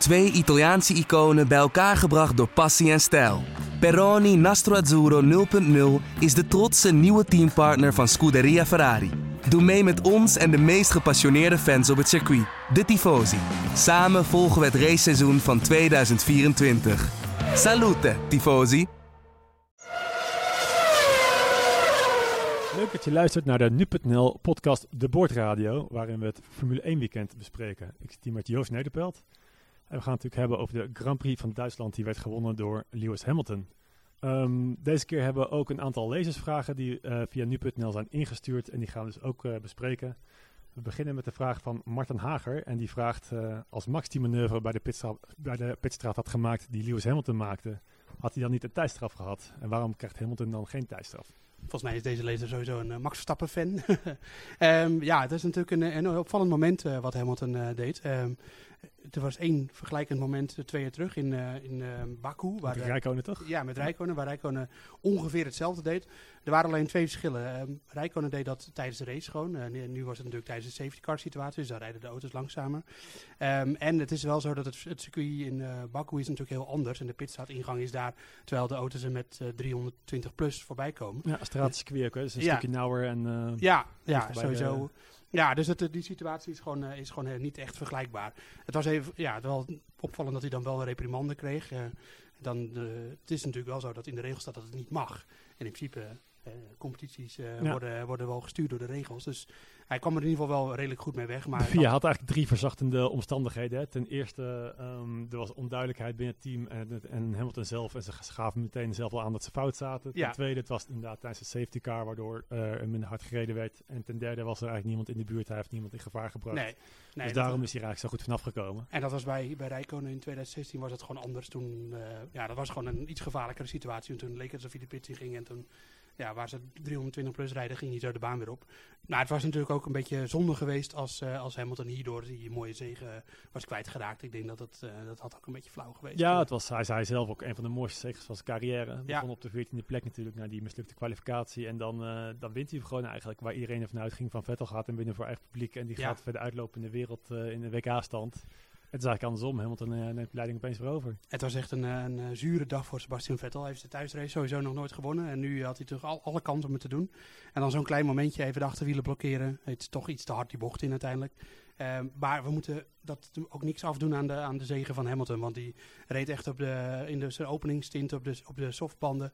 Twee Italiaanse iconen bij elkaar gebracht door passie en stijl. Peroni Nastro Azzurro 0.0 is de trotse nieuwe teampartner van Scuderia Ferrari. Doe mee met ons en de meest gepassioneerde fans op het circuit, de Tifosi. Samen volgen we het raceseizoen van 2024. Salute, Tifosi! Leuk dat je luistert naar de Nu.nl podcast De Boordradio, waarin we het Formule 1 weekend bespreken. Ik zit hier met Joost Nederpelt. En we gaan het natuurlijk hebben over de Grand Prix van Duitsland, die werd gewonnen door Lewis Hamilton. Ehm, deze keer hebben we ook een aantal lezersvragen die uh, via Nu.nl zijn ingestuurd en die gaan we dus ook uh, bespreken. We beginnen met de vraag van Martin Hager en die vraagt uh, als Max die manoeuvre bij de, pitstraat, bij de pitstraat had gemaakt die Lewis Hamilton maakte, had hij dan niet een tijdstraf gehad? En waarom krijgt Hamilton dan geen tijdstraf? Volgens mij is deze lezer sowieso een Max Verstappen fan. um, ja, het is natuurlijk een, een opvallend moment wat Hamilton deed. Um, er was één vergelijkend moment twee jaar terug in, uh, in uh, Baku. Waar met Rijkonen toch? Ja, met Rijkonen, waar Rijkonen ongeveer hetzelfde deed. Er waren alleen twee verschillen. Um, Rijkonen deed dat tijdens de race gewoon. Uh, nu was het natuurlijk tijdens de safety car situatie, dus daar rijden de auto's langzamer. Um, en het is wel zo dat het, het circuit in Baku is natuurlijk heel anders. En de pitstraatingang is daar, terwijl de auto's er met 320 plus voorbij komen. Ja, straatcircuit ook, dus een ja. stukje nauwer. En, ja, ja sowieso. Ja, dus het, die situatie is gewoon, uh, is gewoon niet echt vergelijkbaar. Het was even ja, wel opvallend dat hij dan wel een reprimande kreeg. Uh, dan, het is natuurlijk wel zo dat in de regels staat dat het niet mag. En in principe, competities ja. worden, worden wel gestuurd door de regels. Dus hij kwam er in ieder geval wel redelijk goed mee weg. Maar je had eigenlijk drie verzachtende omstandigheden. Hè. Ten eerste, um, er was onduidelijkheid binnen het team en, en Hamilton zelf. En ze gaven meteen zelf al aan dat ze fout zaten. Ten ja. tweede, het was inderdaad tijdens de safety car, waardoor uh, er minder hard gereden werd. En ten derde was er eigenlijk niemand in de buurt. Hij heeft niemand in gevaar gebracht. Nee, nee, dus daarom was, is hij eigenlijk zo goed vanaf gekomen. En dat was bij, bij Rijkonen in 2016 was het gewoon anders. Toen, uh, ja, dat was gewoon een iets gevaarlijkere situatie. Toen leek het alsof hij de pit in ging en toen ja, waar ze 320 plus rijden, ging hij zo de baan weer op. Nou, het was natuurlijk ook een beetje zonde geweest als, uh, als Hamilton hierdoor die mooie zegen was kwijtgeraakt. Ik denk dat het, uh, dat had ook een beetje flauw geweest. Ja, het was, hij zei zelf ook een van de mooiste zegens van zijn carrière. Hij begon op de 14e plek natuurlijk na die mislukte kwalificatie. En dan, uh, dan wint hij gewoon eigenlijk waar iedereen ervan uitging van Vettel gaat en binnen voor eigen publiek. En die ja. gaat verder uitlopen in de wereld in de WK-stand. Het is eigenlijk andersom. Hamilton uh, neemt de leiding opeens weer over. Het was echt een, een, een, zure dag voor Sebastian Vettel. Hij heeft de thuisrace sowieso nog nooit gewonnen. En nu had hij toch al, alle kansen om het te doen. En dan zo'n klein momentje even de achterwielen blokkeren. Het is toch iets te hard die bocht in uiteindelijk. Uh, maar we moeten dat ook niks afdoen aan de, aan de zegen van Hamilton. Want die reed echt op de, in de, zijn openingstint op de, op de softbanden.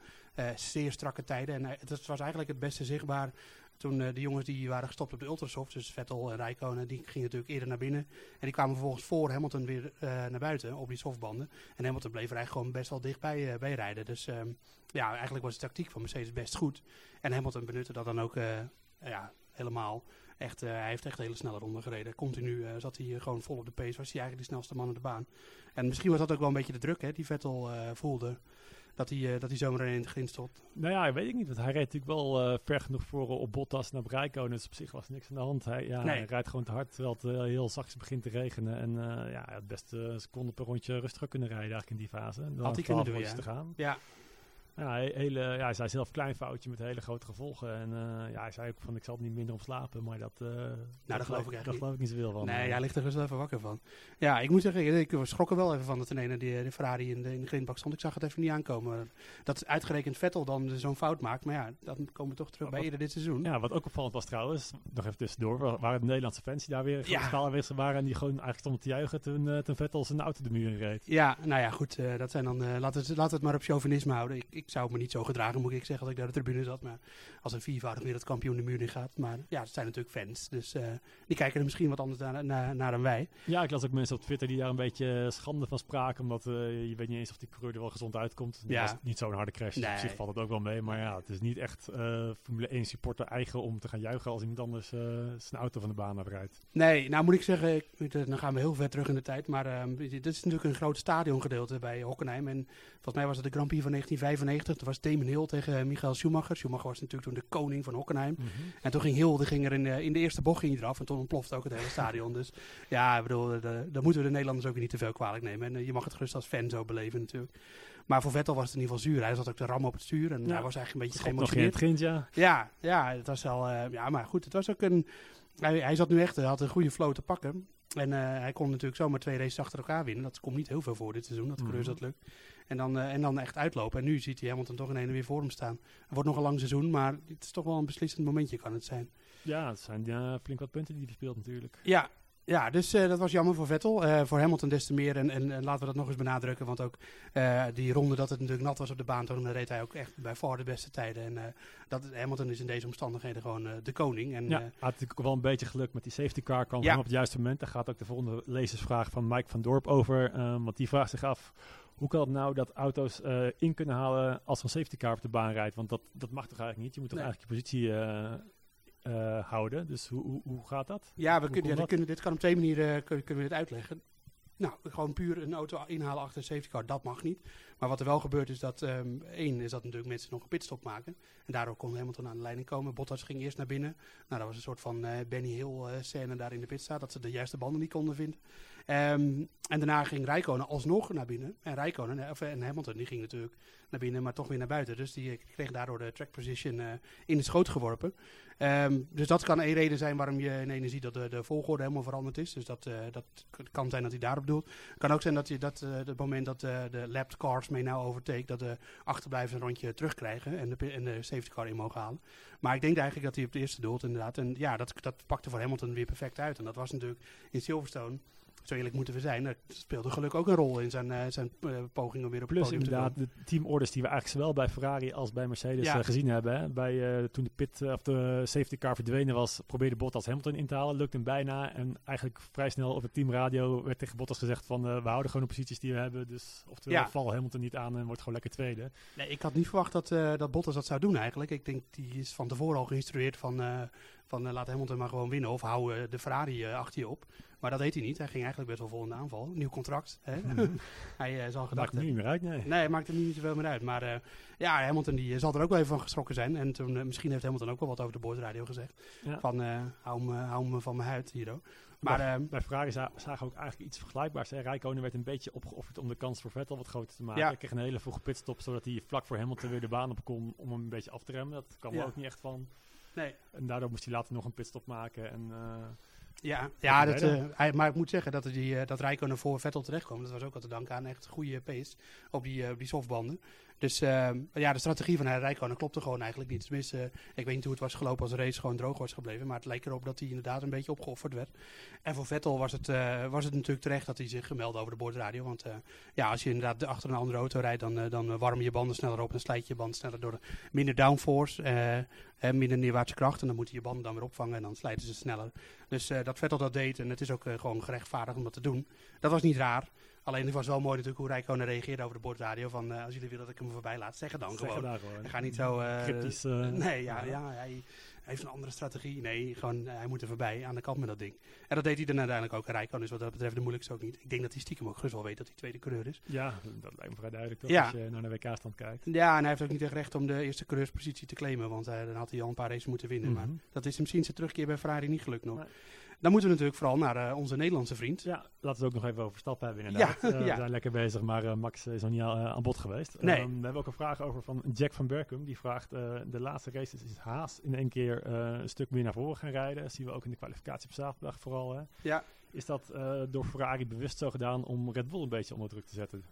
Zeer strakke tijden. En het was eigenlijk het beste zichtbaar toen uh, de jongens die waren gestopt op de Ultrasoft, dus Vettel en Rijkonen, die gingen natuurlijk eerder naar binnen. En die kwamen vervolgens voor Hamilton weer uh, naar buiten op die softbanden. En Hamilton bleef er eigenlijk gewoon best wel dichtbij uh, bij rijden. Dus um, ja, eigenlijk was de tactiek van Mercedes best goed. En Hamilton benutte dat dan ook ja, helemaal. Echt, hij heeft echt hele snelle ronde gereden. Continu zat hij gewoon vol op de pace. Was hij eigenlijk de snelste man in de baan. En misschien was dat ook wel een beetje de druk hè, die Vettel voelde dat hij, dat hij zomaar in de grind stond? Nou ja, weet ik niet. Want hij reed natuurlijk wel ver genoeg voor op Bottas naar Rijkonen. Dus op zich was niks aan de hand. Hij, ja, nee. hij rijdt gewoon te hard terwijl het heel zachtjes begint te regenen. En ja, het beste seconde per rondje rustiger kunnen rijden eigenlijk in die fase. Dan Had hij kunnen doen, ja. te gaan. Ja. Ja, hele, ja, hij zei zelf klein foutje met hele grote gevolgen. En uh, ja, hij zei ook van ik zal er niet minder op slapen. Maar dat, uh, nou, dat, geloof ik eigenlijk geloof ik niet zoveel van. Nee, hij ligt er dus wel even wakker van. Ja, ik moet zeggen, ik schrok er wel even van dat een die de Ferrari in de, in de grindbak stond. Ik zag het even niet aankomen. Dat uitgerekend Vettel dan zo'n fout maakt. Maar ja, dan komen we toch terug bij eerder dit seizoen. Ja, wat ook opvallend was trouwens, nog even tussendoor, waren de Nederlandse fans die daar weer ja. aanwezig waren. En die gewoon eigenlijk stonden te juichen toen, uh, toen Vettel zijn auto de muur in reed. Ja, nou ja, goed. dat zijn dan, laten, we, laten we het maar op chauvinisme houden. Ik, ik zou me niet zo gedragen moet ik zeggen, als ik daar de tribune zat. Maar als een viervoudig wereldkampioen de muur in gaat. Maar ja, het zijn natuurlijk fans. Dus uh, die kijken er misschien wat anders naar, naar, naar, dan wij. Ja, ik las ook mensen op Twitter die daar een beetje schande van spraken. Omdat uh, je weet niet eens of die coureur er wel gezond uitkomt. Ja. was niet zo'n harde crash. Dus nee. op zich valt het ook wel mee. Maar ja, het is niet echt uh, Formule 1 supporter eigen om te gaan juichen als iemand anders zijn auto van de baan afrijdt. Nee, nou moet ik zeggen, ik, dan gaan we heel ver terug in de tijd. Maar ehm, dit is natuurlijk een groot stadiongedeelte bij Hockenheim. En volgens mij was het de Grand Prix van 1995. Dat was Damon Hill tegen Michael Schumacher. Schumacher was natuurlijk toen de koning van Hockenheim. Mm -hmm. En toen ging Hill ging er in de, in de eerste bocht ging hij eraf. En toen ontplofte ook het hele stadion. dus ja, ik bedoel, dan moeten we de Nederlanders ook niet te veel kwalijk nemen. En je mag het gerust als fan zo beleven natuurlijk. Maar voor Vettel was het in ieder geval zuur. Hij zat ook de ram op het stuur. En ja. hij was eigenlijk een beetje geëmotioneerd. Nog in het ja. Ja, ja, het was wel... Uh, ja, maar goed, het was ook een... Hij, hij zat nu echt, hij had een goede flow te pakken. En eh, hij kon natuurlijk zomaar twee races achter elkaar winnen. Dat komt niet heel veel voor dit seizoen, dat coureurs Mhm. dat lukt. En dan, eh, en dan echt uitlopen. En nu ziet hij Hamilton toch in ene weer voor hem staan. Het wordt nog een lang seizoen, maar het is toch wel een beslissend momentje kan het zijn. Ja, het zijn eh, flink wat punten die hij verspeelt natuurlijk. Ja, ja dus eh, dat was jammer voor Vettel. Eh, voor Hamilton des te meer. En, en, en laten we dat nog eens benadrukken. Want ook die ronde dat het natuurlijk nat was op de baan. Toen reed hij ook echt bij far de beste tijden. En dat, Hamilton is in deze omstandigheden gewoon de koning. En, Ja, had natuurlijk wel een beetje geluk met die safety car. Kwam Ja. op het juiste moment. Daar gaat ook de volgende lezersvraag van Mike van Dorp over. want die vraagt zich af, hoe kan het nou dat auto's eh, in kunnen halen als er een safety car op de baan rijdt? Want dat, dat mag toch eigenlijk niet? Je moet toch Nee. eigenlijk je positie eh, eh, houden? Dus hoe, hoe, hoe gaat dat? Ja, we Hoe kunnen, ja, kunnen, dit kan op twee manieren eh, kun- kunnen we dit uitleggen. Nou, gewoon puur een auto inhalen achter een safety car, dat mag niet. Maar wat er wel gebeurt is dat, ehm, één, is dat natuurlijk mensen nog een pitstop maken. En daardoor kon Hamilton aan de leiding komen. Bottas ging eerst naar binnen. Nou, dat was een soort van eh, Benny Hill eh, scène daar in de pitstraat, dat ze de juiste banden niet konden vinden. Ehm, en daarna ging Rijkonen alsnog naar binnen. En Rijkonen, eh, of, en Hamilton, die ging natuurlijk naar binnen, maar toch weer naar buiten. Dus die kreeg daardoor de track position in de schoot geworpen. Ehm, dus dat kan één reden zijn waarom je in ene ziet dat de, de volgorde helemaal veranderd is. Dus dat, eh, dat kan zijn dat hij daarop doelt. Kan ook zijn dat je dat eh het moment dat eh, de lapped cars mee nou overtake, dat de achterblijvers een rondje terugkrijgen en de, en de safety car in mogen halen. Maar ik denk eigenlijk dat hij op de eerste doelt inderdaad. En ja, dat, dat pakte voor Hamilton weer perfect uit. En dat was natuurlijk in Silverstone, zo eerlijk moeten we zijn, dat speelde geluk ook een rol in zijn, eh, zijn eh, poging om weer op Plus podium inderdaad de teamorders die we eigenlijk zowel bij Ferrari als bij Mercedes Ja. eh, gezien hebben. Hè. Bij, toen de, pit, of de safety car verdwenen was, probeerde Bottas Hamilton in te halen. Lukte hem bijna. En eigenlijk vrij snel op het teamradio werd tegen Bottas gezegd van we houden gewoon de posities die we hebben. Dus oftewel Ja. val Hamilton niet aan en wordt gewoon lekker tweede. Nee, ik had niet verwacht dat, dat Bottas dat zou doen eigenlijk. Ik denk, die is van tevoren al geïnstrueerd van, van laat Hamilton maar gewoon winnen. Of hou de Ferrari achter je op. Maar dat deed hij niet. Hij ging eigenlijk best wel vol in de aanval. Nieuw contract. Hè? hij eh, zal gedacht maakt het niet meer uit, nee. Nee, het maakt er niet zoveel meer uit. Maar eh, ja, Hamilton die eh, zal er ook wel even van geschrokken zijn. En toen, misschien heeft Hamilton ook wel wat over de boordradio gezegd. Ja. Van, hou, me, hou me van mijn huid, Hiro. Maar Bij Ferrari za- zagen we ook eigenlijk iets vergelijkbaars. Hè. Rijkonen werd een beetje opgeofferd om de kans voor Vettel wat groter te maken. Ja. Hij kreeg een hele vroege pitstop, zodat hij vlak voor Hamilton weer de baan op kon om hem een beetje af te remmen. Dat kwam er ook niet echt van. nee, En daardoor moest hij later nog een pitstop maken. En, Ja, ja dat, eh, maar ik moet zeggen dat, die, eh, dat Rijkonen voor Vettel terecht kwam. Dat was ook al te danken aan echt goede pace op die, op die softbanden. Dus eh, ja, de strategie van Rijkonen klopte gewoon eigenlijk niet. Tenminste, eh, ik weet niet hoe het was gelopen als de race gewoon droog was gebleven. Maar het leek erop dat hij inderdaad een beetje opgeofferd werd. En voor Vettel was het, eh, was het natuurlijk terecht dat hij zich gemeld over de boordradio. Want eh, ja, als je inderdaad achter een andere auto rijdt, dan, dan warm je banden sneller op en slijt je band sneller door de minder downforce. hè, minder neerwaartse kracht. En dan moeten je banden dan weer opvangen en dan slijten ze sneller. Dus dat Vettel dat deed en het is ook gewoon gerechtvaardigd om dat te doen. Dat was niet raar. Alleen het was wel mooi natuurlijk hoe Rijkonen reageerde over de boordradio. Van eh, als jullie willen dat ik hem voorbij laat, zeg het dan zeggen gewoon. gewoon. Gaat niet zo... eh, Cryptisch. eh, Nee, ja, ja hij, heeft een andere strategie. Nee, gewoon, hij moet er voorbij aan de kant met dat ding. En dat deed hij dan uiteindelijk ook. Rijkonen is wat dat betreft de moeilijkste ook niet. Ik denk dat hij stiekem ook gerust wel weet dat hij tweede coureur is. Ja, dat lijkt me vrij duidelijk toch, Ja. als je naar de WK-stand kijkt. Ja, en hij heeft ook niet echt recht om de eerste coureurspositie te claimen. Want dan had hij al een paar races moeten winnen. Maar Mhm. dat is hem sinds zijn terugkeer bij Ferrari niet gelukt nog. Nee. Dan moeten we natuurlijk vooral naar eh, onze Nederlandse vriend. Ja, laten we het ook nog even over Stappen hebben inderdaad. Ja, Eh, ja. We zijn lekker bezig, maar eh, Max is nog niet al, aan bod geweest. Nee. Ehm, we hebben ook een vraag over van Jack van Berkum. Die vraagt, de laatste races is Haas in één keer een stuk meer naar voren gaan rijden. Dat zien we ook in de kwalificatie op zaterdag vooral. Hè. Ja. Is dat door Ferrari bewust zo gedaan om Red Bull een beetje onder druk te zetten?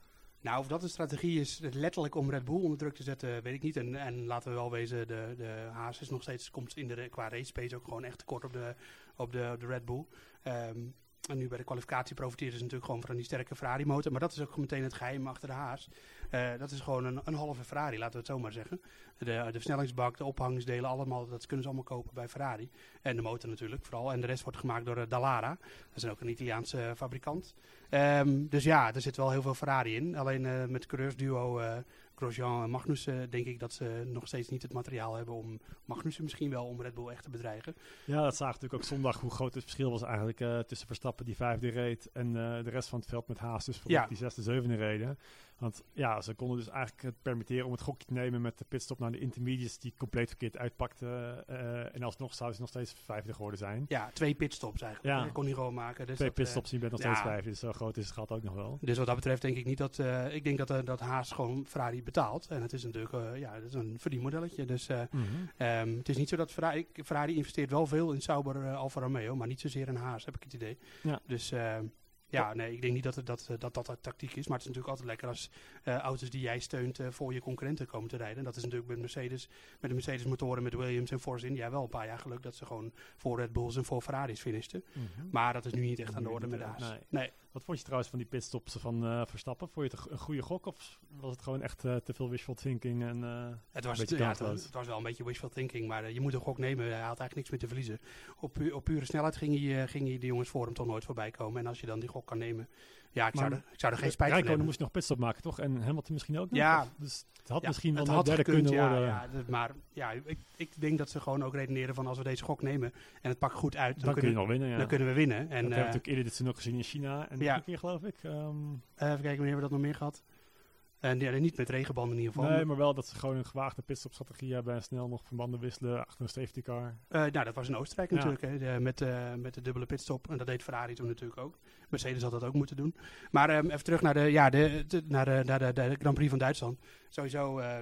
Nou, of dat een strategie is letterlijk om Red Bull onder druk te zetten, weet ik niet. En, en laten we wel wezen, de, de Haas is nog steeds, komt in de, qua race pace ook gewoon echt tekort op de, op de, de Red Bull. Ehm, en nu bij de kwalificatie profiteren ze natuurlijk gewoon van die sterke Ferrari motor. Maar dat is ook meteen het geheim achter de Haas. Eh, dat is gewoon een, een halve Ferrari, laten we het zo maar zeggen. De, de versnellingsbak, de ophangsdelen, allemaal, dat kunnen ze allemaal kopen bij Ferrari. En de motor natuurlijk vooral. En de rest wordt gemaakt door eh, Dallara. Dat is ook een Italiaanse eh, fabrikant. Ehm, dus ja, er zit wel heel veel Ferrari in. Alleen met coureursduo Grosjean en Magnussen denk ik dat ze nog steeds niet het materiaal hebben om Magnussen misschien wel om Red Bull echt te bedreigen. Ja, dat zagen natuurlijk ook zondag hoe groot het verschil was eigenlijk eh, tussen Verstappen die vijfde reed en eh, de rest van het veld met Haas dus voor Ja. die zesde, zevende reden. Want ja, ze konden dus eigenlijk het permitteren om het gokje te nemen met de pitstop naar de intermediates die compleet verkeerd uitpakten. eh, en alsnog zou ze nog steeds vijfde geworden zijn. Ja, twee pitstops eigenlijk. Ja. Kon hij gewoon maken. Dus Twee dat, pitstops, je bent nog ja. steeds vijfde, dus zo groot is het gat ook nog wel. Dus wat dat betreft denk ik niet dat... ik denk dat, dat Haas gewoon Ferrari betaalt. En het is natuurlijk eh, ja, het is een verdienmodelletje. Dus eh, ehm, het is niet zo dat Ferrari... Ferrari investeert wel veel in Sauber eh, Alfa Romeo, maar niet zozeer in Haas, heb ik het idee. Ja. Dus... ehm, ja, nee, ik denk niet dat het, dat, dat, dat, dat tactiek is. Maar het is natuurlijk altijd lekker als auto's die jij steunt voor je concurrenten komen te rijden. Dat is natuurlijk met Mercedes, met de Mercedes motoren, met Williams en Force India wel een paar jaar geluk dat ze gewoon voor Red Bulls en voor Ferraris finishten. Mhm. Maar dat is nu niet echt aan de orde met Haas. nee. Nee. Wat vond je trouwens van die pitstops van eh, Verstappen? Vond je het een, goede gok of was het gewoon echt eh, te veel wishful thinking? En, eh, Het was, ja, het, was wel een beetje wishful thinking, maar je moet een gok nemen. Hij had eigenlijk niks meer te verliezen. Op, pu- op pure snelheid ging hij, ging hij de jongens voor hem toch nooit voorbij komen. En als je dan die gok kan nemen, ja, ik, zou, er, ik zou er geen spijt van Rijkonen hebben. moest nog pitstop maken, toch? En Hamilton misschien ook nog? Ja. Dus het had Ja, misschien wel een derde gekund, kunnen worden. Ja, maar ja, ik, ik denk dat ze gewoon ook redeneren van als we deze gok nemen en het pakt goed uit, dan, kunnen, nog winnen, ja. dan kunnen we winnen. En dat hebben we eh, natuurlijk eerder dit ook gezien in China. En Ja. nog een keer, geloof ik. Ehm, eh, even kijken, wanneer hebben we dat nog meer gehad? En ja, niet met regenbanden in ieder geval. nee, maar wel dat ze gewoon een gewaagde pitstop-strategie hebben en snel nog verbanden wisselen achter een safety car. Eh, nou, dat was in Oostenrijk Ja. natuurlijk, hè, de- met, met de dubbele pitstop. En dat deed Ferrari toen natuurlijk ook. Mercedes had dat ook moeten doen. Maar ehm, even terug naar de, ja, de, de- naar, de, naar de, de Grand Prix van Duitsland. Sowieso eh,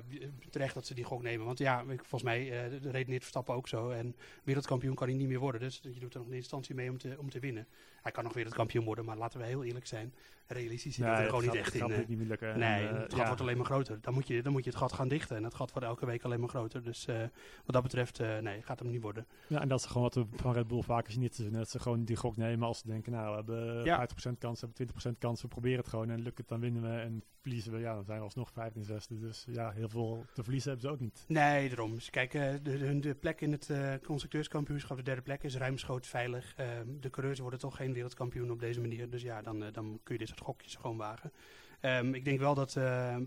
terecht dat ze die gok nemen. Want ja, ik- volgens mij uh, redeneert Verstappen ook zo. En wereldkampioen kan hij niet meer worden. Dus je doet er nog in instantie mee om te, om te winnen. Hij kan nog wereldkampioen worden, maar laten we heel eerlijk zijn. Realistisch zit hij er gewoon gaat- niet echt in. natuurlijk niet meer lukken. Nee, En, eh, het gat ja. wordt alleen maar groter. Dan moet, je, dan moet je het gat gaan dichten. En het gat wordt elke week alleen maar groter. Dus eh, wat dat betreft, eh, nee, gaat hem niet worden. Ja, en dat is gewoon wat we van Red Bull vaker zien. Dat ze gewoon die gok nemen als ze denken, nou, we hebben Ja. 50% kans, hebben 20% kans, we proberen het gewoon en lukt het, dan winnen we. En verliezen we, ja, dan zijn we alsnog 15 zesde. Dus ja, heel veel te verliezen hebben ze ook niet. Nee, daarom. Dus kijk, eh, de, de, de plek in het eh, constructeurskampioenschap, de derde plek, is ruimschoots veilig. Ehm, de coureurs worden toch geen wereldkampioen op deze manier. Dus ja, dan, eh, dan kun je dit soort gokjes gewoon wagen. Ehm, ik denk wel dat,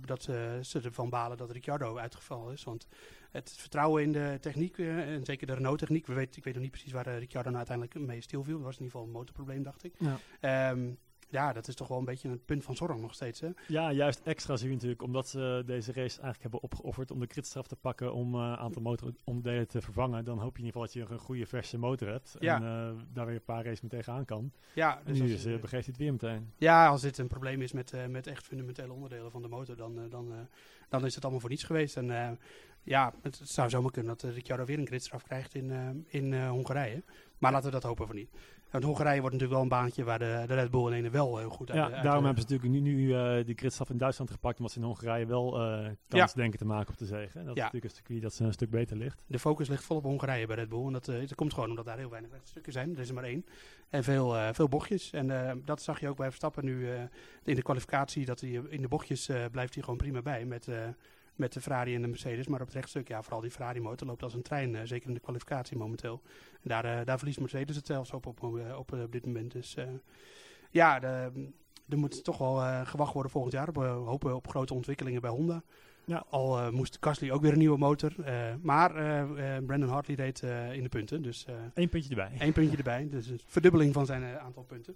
dat ze ervan balen dat Ricciardo uitgevallen is. Want het vertrouwen in de techniek, eh, en zeker de Renault-techniek. We weten, ik weet nog niet precies waar eh, Ricciardo nou uiteindelijk mee stilviel. Dat was in ieder geval een motorprobleem, dacht ik. Ja. Ehm, ja, dat is toch wel een beetje een punt van zorg nog steeds. Hè? Ja, juist extra je natuurlijk, omdat ze deze race eigenlijk hebben opgeofferd om de kritstraf te pakken om een aantal motoronderdelen te vervangen. Dan hoop je in ieder geval dat je een goede verse motor hebt. Ja. En eh, daar weer een paar races mee tegenaan kan. Ja, En dus nu als- is, eh, begeeft het weer meteen. Ja, als dit een probleem is met, eh, met echt fundamentele onderdelen van de motor, dan, eh, dan, eh, dan is het allemaal voor niets geweest. En eh, ja, het, zou zomaar kunnen dat uh, Ricciardo weer een gridstraf krijgt in, eh, in eh, Hongarije. Maar laten we dat hopen voor niet. Want Hongarije wordt natuurlijk wel een baantje waar de, de Red Bull en ene wel heel goed uit Ja, uit- daarom uit- hebben ze natuurlijk nu, nu eh, die gridstraf in Duitsland gepakt, omdat ze in Hongarije wel eh, kans denken te maken op de zege. En dat Ja. is natuurlijk een circuit dat ze een stuk beter ligt. De focus ligt vol op Hongarije bij Red Bull. En dat, eh, dat komt gewoon omdat daar heel weinig rechtstukken zijn. Er is er maar één. En veel, eh, veel bochtjes. En eh, dat zag je ook bij Verstappen nu eh, in de kwalificatie. Dat hij eh, in de bochtjes eh, blijft hij gewoon prima bij met, eh, met de Ferrari en de Mercedes. Maar op het rechtstuk, ja, vooral die Ferrari motor loopt als een trein. eh, zeker in de kwalificatie momenteel. En daar, eh, daar verliest Mercedes het zelfs op op, op, eh, op, op dit moment. Dus ja, de, er moet toch wel gewacht worden volgend jaar. We hopen op grote ontwikkelingen bij Honda. Ja. Al moest Gasly ook weer een nieuwe motor. maar Brandon Hartley reed eh, in de punten. Dus Eén puntje erbij. één puntje erbij. Dus een verdubbeling van zijn aantal punten.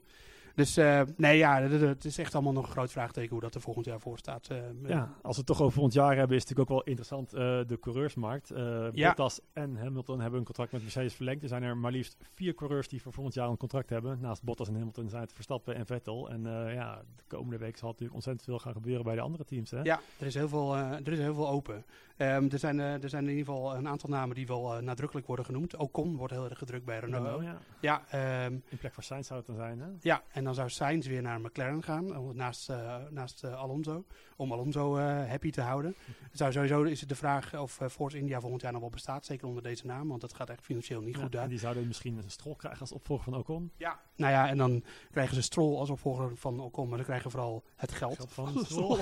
Dus eh, nee, ja, het is echt allemaal nog een groot vraagteken hoe dat er volgend jaar voor staat. eh, Ja, als we het toch over volgend jaar hebben, is het natuurlijk ook wel interessant eh, de coureursmarkt. Ja. Bottas en Hamilton hebben een contract met Mercedes verlengd. Er zijn er maar liefst vier coureurs die voor volgend jaar een contract hebben. Naast Bottas en Hamilton zijn het Verstappen en Vettel. En ja, de komende week zal natuurlijk ontzettend veel gaan gebeuren bij de andere teams. Hè? Ja, er is heel veel, er is heel veel open. Ehm, er, zijn, eh, er zijn in ieder geval een aantal namen die wel eh, nadrukkelijk worden genoemd. Ocon wordt heel erg gedrukt bij Renault. Renault, ja. Ja, ehm, In plek van Sainz zou het dan zijn. Hè? ja, en dan zou Sainz weer naar McLaren gaan, eh, naast, naast Alonso. Om Alonso happy te houden. Zou, sowieso is het de vraag of Force India volgend jaar nog wel bestaat. Zeker onder deze naam, want dat gaat echt financieel niet Ja, goed daar. en die zouden misschien een strol krijgen als opvolger van Ocon. Ja, nou ja, en dan krijgen ze Stroll als opvolger van Ocon, maar ze krijgen vooral het geld, Geld van van Stroll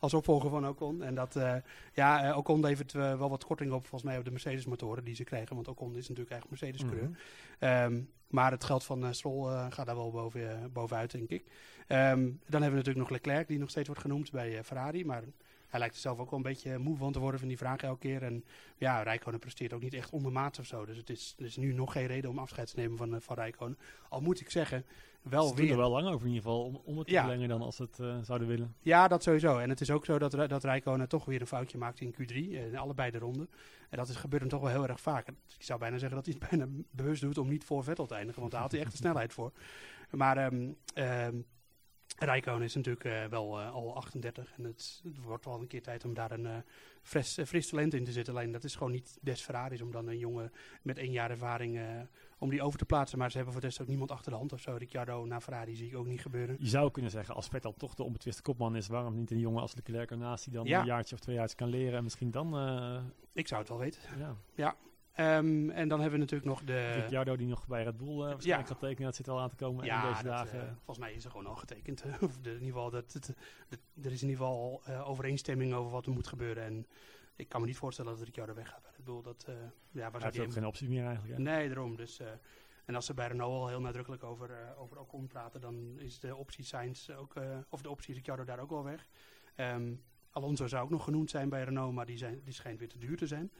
als opvolger van Ocon. En dat, ja, eh, Ocon levert eh, wel wat korting op, volgens mij, op de Mercedes-motoren die ze krijgen, want Ocon is natuurlijk eigenlijk Mercedes-coureur. Mhm. Ehm, maar het geld van Stroll eh, gaat daar wel boven, bovenuit, denk ik. Ehm, dan hebben we natuurlijk nog Leclerc, die nog steeds wordt genoemd bij Ferrari, maar... Hij lijkt er zelf ook wel een beetje moe van te worden van die vraag elke keer. En ja, Rijkonen presteert ook niet echt ondermaats of zo. Dus het is, er is nu nog geen reden om afscheid te nemen van, van Rijkonen. Al moet ik zeggen, wel weer. er wel lang over in ieder geval om, om het te Ja. verlengen dan als het eh, zouden willen. Ja, dat sowieso. En het is ook zo dat, dat Rijkonen toch weer een foutje maakt in Q3, eh, in allebei de ronden. En dat is, gebeurt hem toch wel heel erg vaak. Ik zou bijna zeggen dat hij het bijna bewust doet om niet voor Vettel te eindigen, want daar had hij echt de snelheid voor. Maar ehm ehm Rijkonen is natuurlijk eh, wel eh, al 38 en het, het wordt wel een keer tijd om daar een eh, fris, fris talent in te zetten. Alleen dat is gewoon niet des Ferraris om dan een jongen met één jaar ervaring om die over te plaatsen. Maar ze hebben voor de rest ook niemand achter de hand of zo. Ricciardo naar Ferrari zie ik ook niet gebeuren. Je zou kunnen zeggen, als Vettel toch de onbetwiste kopman is, waarom niet een jongen als Leclerc ernaast die dan Ja. een jaartje of twee jaar kan leren en misschien dan, Ik zou het wel weten. ja, Ehm, en dan hebben we natuurlijk nog de... Ricciardo die nog bij Red Bull eh, waarschijnlijk ja. gaat tekenen, dat zit al aan te komen Ja, in deze dat, dagen. eh, volgens mij is er gewoon al getekend. of de, in ieder geval dat, er is in ieder geval eh, overeenstemming over wat er moet gebeuren. En ik kan me niet voorstellen dat Ricciardo weggaat bij Red Bull. Dat, ja, waar heeft ook geen optie meer eigenlijk. hè? Nee, daarom. Dus, en als ze bij Renault al heel nadrukkelijk over, over Ocon praten, dan is de optie Sainz ook, of de optie Ricciardo daar ook wel weg. Ehm, Alonso zou ook nog genoemd zijn bij Renault, maar die, zijn, die schijnt weer te duur te zijn.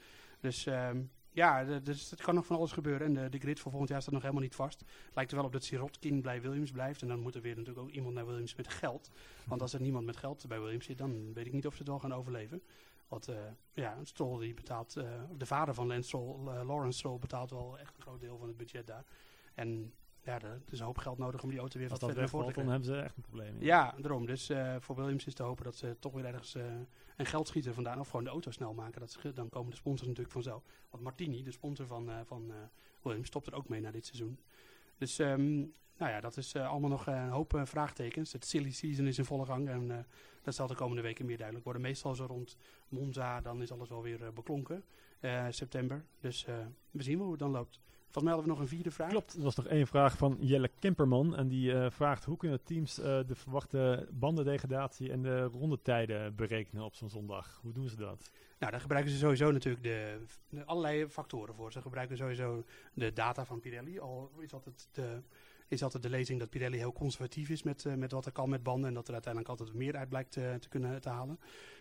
Dus ehm, ja, dus het kan nog van alles gebeuren. En de, de grid voor volgend jaar staat nog helemaal niet vast. Het lijkt er wel op dat Sirotkin bij Williams blijft. En dan moet er weer natuurlijk ook iemand naar Williams met geld. Want als er niemand met geld bij Williams zit, dan weet ik niet of ze het wel gaan overleven. Want eh, ja, Stroll die betaalt, eh, de vader van Lance Stroll, eh, Lawrence Stroll, betaalt wel echt een groot deel van het budget daar. En ja, er is een hoop geld nodig om die auto weer wat verder naar voren wegvalt, te dan krijgen. hebben ze echt een probleem. Ja, daarom. Dus eh, voor Williams is te hopen dat ze toch weer ergens eh, een geldschieter vandaan, of gewoon de auto snel maken. Dat ze, dan komen de sponsors natuurlijk vanzelf. Want Martini, de sponsor van, eh, van Williams, stopt er ook mee na dit seizoen. Dus ehm, nou ja, dat is allemaal nog een hoop vraagtekens. Het silly season is in volle gang en dat zal de komende weken meer duidelijk worden. Meestal zo rond Monza, dan is alles wel weer beklonken. september. Dus we zien hoe het dan loopt. Volgens mij hadden we nog een vierde vraag. Klopt, er was nog één vraag van Jelle Kemperman. En die eh, vraagt hoe kunnen teams eh, de verwachte bandendegradatie en de rondetijden berekenen op zo'n zondag? Hoe doen ze dat? Nou, daar gebruiken ze sowieso natuurlijk de, de allerlei factoren voor. Ze gebruiken sowieso de data van Pirelli. Al is altijd de, is altijd de lezing dat Pirelli heel conservatief is met, eh, met wat er kan met banden. En dat er uiteindelijk altijd meer uit blijkt te kunnen te halen.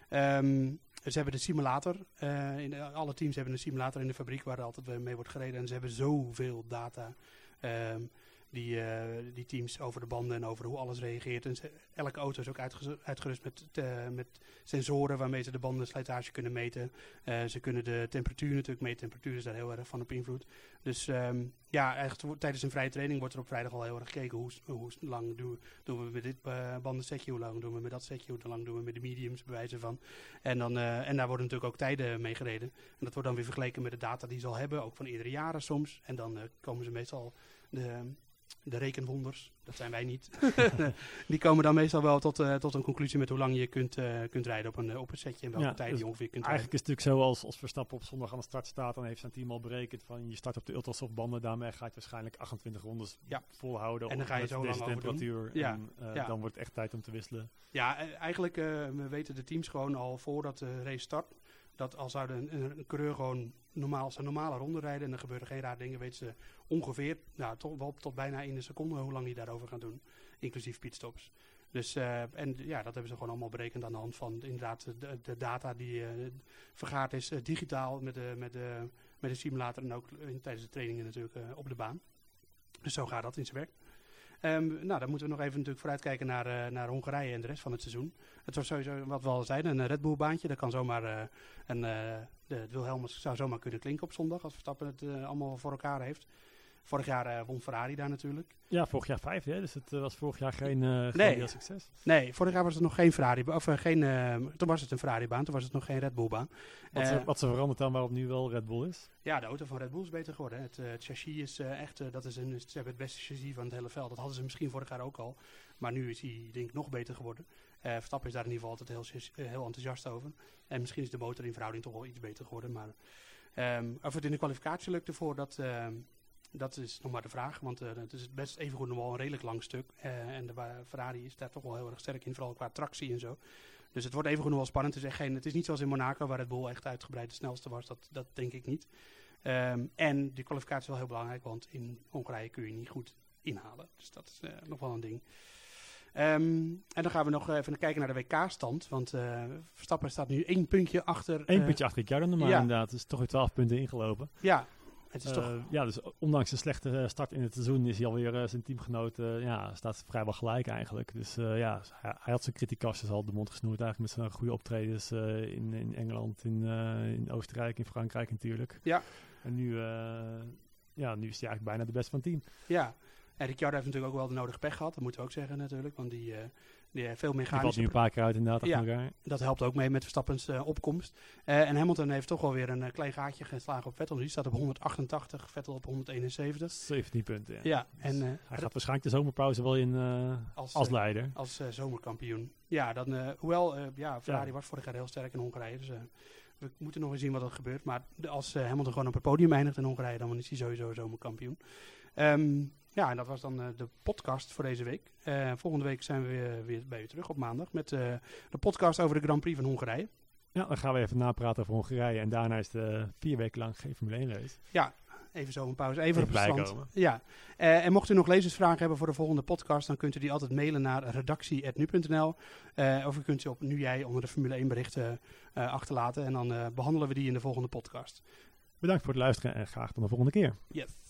Ehm, ze hebben de simulator. eh, in alle teams hebben een simulator in de fabriek waar er altijd mee wordt gereden. En ze hebben zoveel data. ehm, die, eh, die teams over de banden en over hoe alles reageert. En elke auto is ook uitge- uitgerust met, eh, met sensoren waarmee ze de bandenslijtage kunnen meten. Eh, ze kunnen de temperatuur natuurlijk meten. Temperatuur is daar heel erg van op invloed. Dus ehm, ja, eigenlijk tijdens een vrije training wordt er op vrijdag al heel erg gekeken hoe, hoe lang doen, we- met dit bandensetje, hoe lang doen we met dat setje, hoe lang doen we met de mediums, bewijzen van. En, dan, en daar worden natuurlijk ook tijden mee gereden. En dat wordt dan weer vergeleken met de data die ze al hebben, ook van eerdere jaren soms. En dan komen ze meestal de, de rekenwonders, dat zijn wij niet. die komen dan meestal wel tot, eh, tot een conclusie met hoe lang je kunt, eh, kunt rijden op een, eh, op een setje en welke Ja, tijd dus je ongeveer kunt Eigenlijk is het natuurlijk zo als, als Verstappen op zondag aan de start staat, dan heeft zijn team al berekend van je start op de ultrasoft banden, daarmee ga je waarschijnlijk 28 rondes Ja. volhouden. En dan ga je zo lang temperatuur. Ja, En dan wordt het echt tijd om te wisselen. Ja, eh, eigenlijk we weten de teams gewoon al voordat de race start. Dat als zouden een, een, coureur gewoon normaal zijn normale ronde rijden en er gebeuren geen rare dingen, weten ze ongeveer, nou, wel tot bijna in een seconde hoe lang die daarover gaan doen. Inclusief pitstops. Dus, eh, en ja, dat hebben ze gewoon allemaal berekend aan de hand van inderdaad de, de data die eh, vergaard is eh, digitaal met de, met, de, met de simulator en ook tijdens de trainingen natuurlijk op de baan. Dus zo gaat dat in zijn werk. Ehm, nou, dan moeten we nog even natuurlijk vooruitkijken naar, eh, naar Hongarije en de rest van het seizoen. Het was sowieso, wat we al zeiden, een Red Bull baantje. Dat kan zomaar, eh, een, eh, de, Wilhelmus zou zomaar kunnen klinken op zondag als Verstappen het allemaal voor elkaar heeft. Vorig jaar eh, won Ferrari daar natuurlijk. Ja, vorig jaar vijfde, hè? dus het eh, was vorig jaar geen, Nee. heel succes. Nee, vorig jaar was het nog geen Ferrari, of geen, toen was het een Ferrari baan, toen was het nog geen Red Bull baan. Wat, ze, wat ze veranderd dan waarop nu wel Red Bull is. Ja, de auto van Red Bull is beter geworden. hè. Het, het chassis is echt, dat is een, ze hebben het beste chassis van het hele veld. Dat hadden ze misschien vorig jaar ook al. Maar nu is hij denk ik nog beter geworden. Eh Verstappen is daar in ieder geval altijd heel, heel enthousiast over. En misschien is de motor in verhouding toch wel iets beter geworden. Maar ehm, of het in de kwalificatie lukte voor, dat, ehm, dat is nog maar de vraag. Want eh, het is best evengoed nog wel een redelijk lang stuk. Eh, en de Ferrari is daar toch wel heel erg sterk in, vooral qua tractie en zo. Dus het wordt evengoed nog wel spannend. Het is, echt geen, het is niet zoals in Monaco, waar Red Bull echt uitgebreid de snelste was. Dat, dat denk ik niet. Ehm, en die kwalificatie is wel heel belangrijk, want in Hongarije kun je niet goed inhalen. Dus dat is eh, nog wel een ding. Ehm, en dan gaan we nog even kijken naar de WK-stand. Want eh, Verstappen staat nu één puntje achter. Eén puntje achter Ricciardo normaal ja. inderdaad. Dus toch weer 12 punten ingelopen. Ja, het is toch... Eh, ja, dus ondanks een slechte eh, start in het seizoen is hij alweer uh, zijn teamgenoten, ja, staat vrijwel gelijk eigenlijk. Dus ja, hij, hij, had zijn kritiekastjes al de mond gesnoerd eigenlijk met zijn goede optredens in, in Engeland, in, in Oostenrijk, in Frankrijk natuurlijk. Ja. En nu, ja, nu is hij eigenlijk bijna de beste van het team. Ja, en Ricciardo heeft natuurlijk ook wel de nodige pech gehad, dat moeten we ook zeggen natuurlijk, want die die veel meer Die valt nu een paar keer uit inderdaad. Ja, dat helpt ook mee met Verstappens uh, opkomst. Uh, en Hamilton heeft toch wel weer een uh, klein gaatje geslagen op Vettel. Die staat op 188, Vettel op 171. 17 punten, ja. ja dus en, hij gaat waarschijnlijk de zomerpauze wel in als, als leider. Als zomerkampioen. Ja, dan, hoewel ja, Ferrari was vorig jaar heel sterk in Hongarije. Dus we moeten nog eens zien wat er gebeurt. Maar als Hamilton gewoon op het podium eindigt in Hongarije, dan is hij sowieso zomerkampioen. Um, ja, en dat was dan uh, de podcast voor deze week. Uh, volgende week zijn we weer, weer, bij u terug op maandag met uh, de podcast over de Grand Prix van Hongarije. Ja, dan gaan we even napraten over Hongarije. En daarna is de vier weken lang geen Formule 1 race. Ja, even zo een pauze. Even, even op stand. Ja. en mocht u nog lezersvragen hebben voor de volgende podcast, dan kunt u die altijd mailen naar redactie.nu.nl. of u kunt ze op Nu Jij onder de Formule 1 berichten achterlaten. En dan behandelen we die in de volgende podcast. Bedankt voor het luisteren en graag tot de volgende keer. Yes.